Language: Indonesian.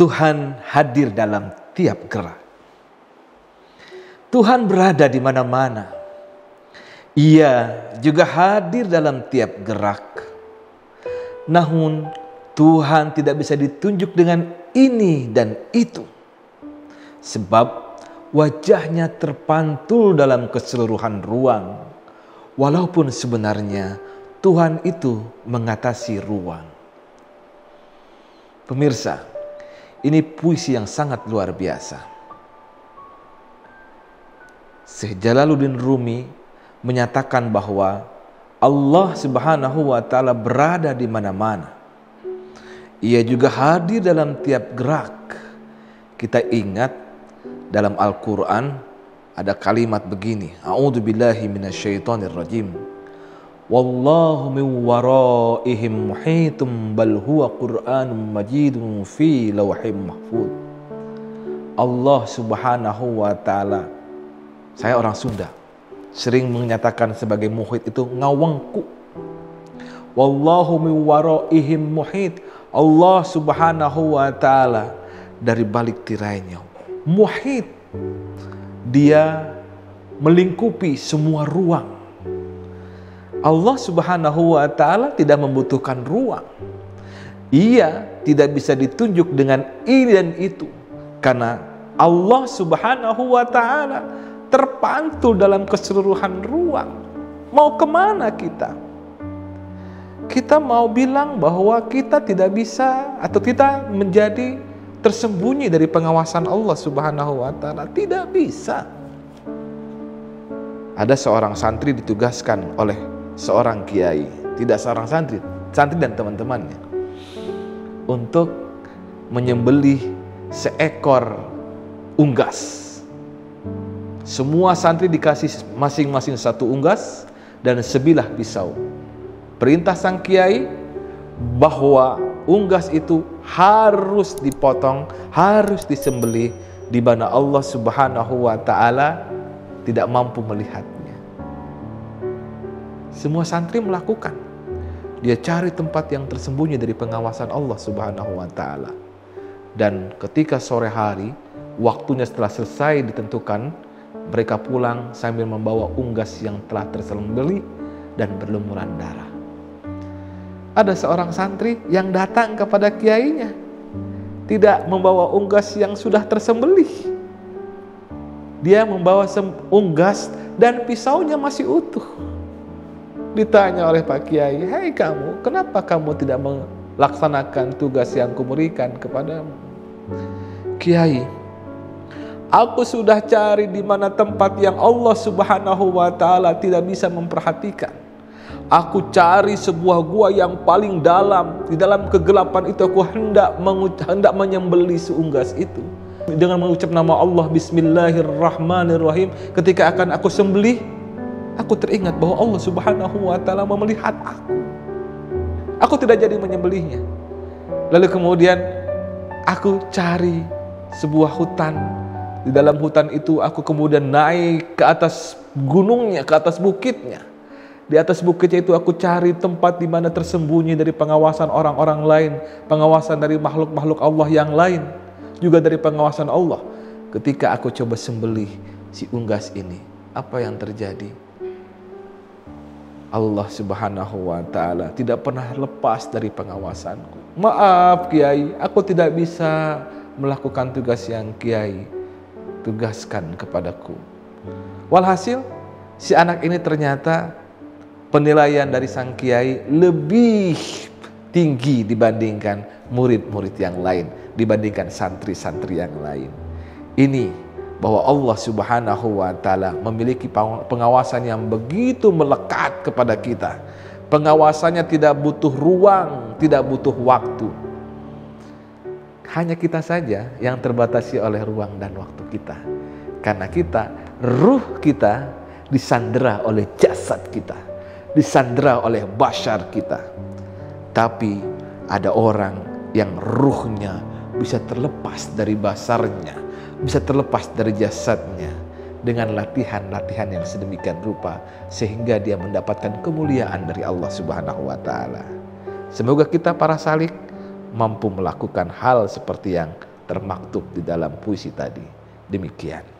Tuhan hadir dalam tiap gerak. Tuhan berada di mana-mana. Ia juga hadir dalam tiap gerak. Namun Tuhan tidak bisa ditunjuk dengan ini dan itu. Sebab wajahnya terpantul dalam keseluruhan ruang. Walaupun sebenarnya Tuhan itu mengatasi ruang. Pemirsa, ini puisi yang sangat luar biasa. Syekh Jalaluddin Rumi menyatakan bahwa Allah Subhanahu wa taala berada di mana-mana. Ia juga hadir dalam tiap gerak. Kita ingat dalam Al-Qur'an ada kalimat begini, A'udzubillahi minasyaitonirrajim. Wallahu min waraihim muhitum bal huwa Qur'anun majidun fi lawhim mahfud. Allah Subhanahu wa taala saya orang Sunda sering menyatakan sebagai muhid itu ngawangku. Wallahu min waraihim muhit. Allah Subhanahu wa taala dari balik tirainya. Muhid. Dia melingkupi semua ruang. Allah Subhanahu wa taala tidak membutuhkan ruang. Ia tidak bisa ditunjuk dengan ini dan itu karena Allah Subhanahu wa taala terpantul dalam keseluruhan ruang. Mau ke mana kita? Kita mau bilang bahwa kita tidak bisa atau kita menjadi tersembunyi dari pengawasan Allah Subhanahu wa taala. Tidak bisa. Ada seorang santri ditugaskan oleh seorang kiai, tidak seorang santri, santri dan teman-temannya untuk menyembelih seekor unggas semua santri dikasih masing-masing satu unggas dan sebilah pisau. Perintah sang kiai bahwa unggas itu harus dipotong, harus disembelih di mana Allah Subhanahu wa taala tidak mampu melihatnya. Semua santri melakukan. Dia cari tempat yang tersembunyi dari pengawasan Allah Subhanahu wa taala. Dan ketika sore hari, waktunya setelah selesai ditentukan, mereka pulang sambil membawa unggas yang telah tersembeli dan berlumuran darah. Ada seorang santri yang datang kepada kiainya, tidak membawa unggas yang sudah tersembelih. Dia membawa unggas dan pisaunya masih utuh. Ditanya oleh Pak Kiai, "Hei kamu, kenapa kamu tidak melaksanakan tugas yang kuberikan kepadamu?" Kiai, Aku sudah cari di mana tempat yang Allah Subhanahu wa taala tidak bisa memperhatikan. Aku cari sebuah gua yang paling dalam. Di dalam kegelapan itu aku hendak hendak menyembeli seunggas itu. Dengan mengucap nama Allah Bismillahirrahmanirrahim. Ketika akan aku sembelih, aku teringat bahwa Allah Subhanahu wa taala melihat aku. Aku tidak jadi menyembelihnya. Lalu kemudian aku cari sebuah hutan di dalam hutan itu aku kemudian naik ke atas gunungnya, ke atas bukitnya. Di atas bukitnya itu aku cari tempat di mana tersembunyi dari pengawasan orang-orang lain, pengawasan dari makhluk-makhluk Allah yang lain, juga dari pengawasan Allah. Ketika aku coba sembelih si unggas ini, apa yang terjadi? Allah Subhanahu wa taala tidak pernah lepas dari pengawasanku. Maaf Kiai, aku tidak bisa melakukan tugas yang Kiai tugaskan kepadaku. Walhasil si anak ini ternyata penilaian dari sang kiai lebih tinggi dibandingkan murid-murid yang lain, dibandingkan santri-santri yang lain. Ini bahwa Allah Subhanahu wa taala memiliki pengawasan yang begitu melekat kepada kita. Pengawasannya tidak butuh ruang, tidak butuh waktu hanya kita saja yang terbatasi oleh ruang dan waktu kita. Karena kita, ruh kita disandera oleh jasad kita. Disandera oleh bashar kita. Tapi ada orang yang ruhnya bisa terlepas dari basarnya. Bisa terlepas dari jasadnya. Dengan latihan-latihan yang sedemikian rupa. Sehingga dia mendapatkan kemuliaan dari Allah subhanahu wa ta'ala. Semoga kita para salik mampu melakukan hal seperti yang termaktub di dalam puisi tadi. Demikian.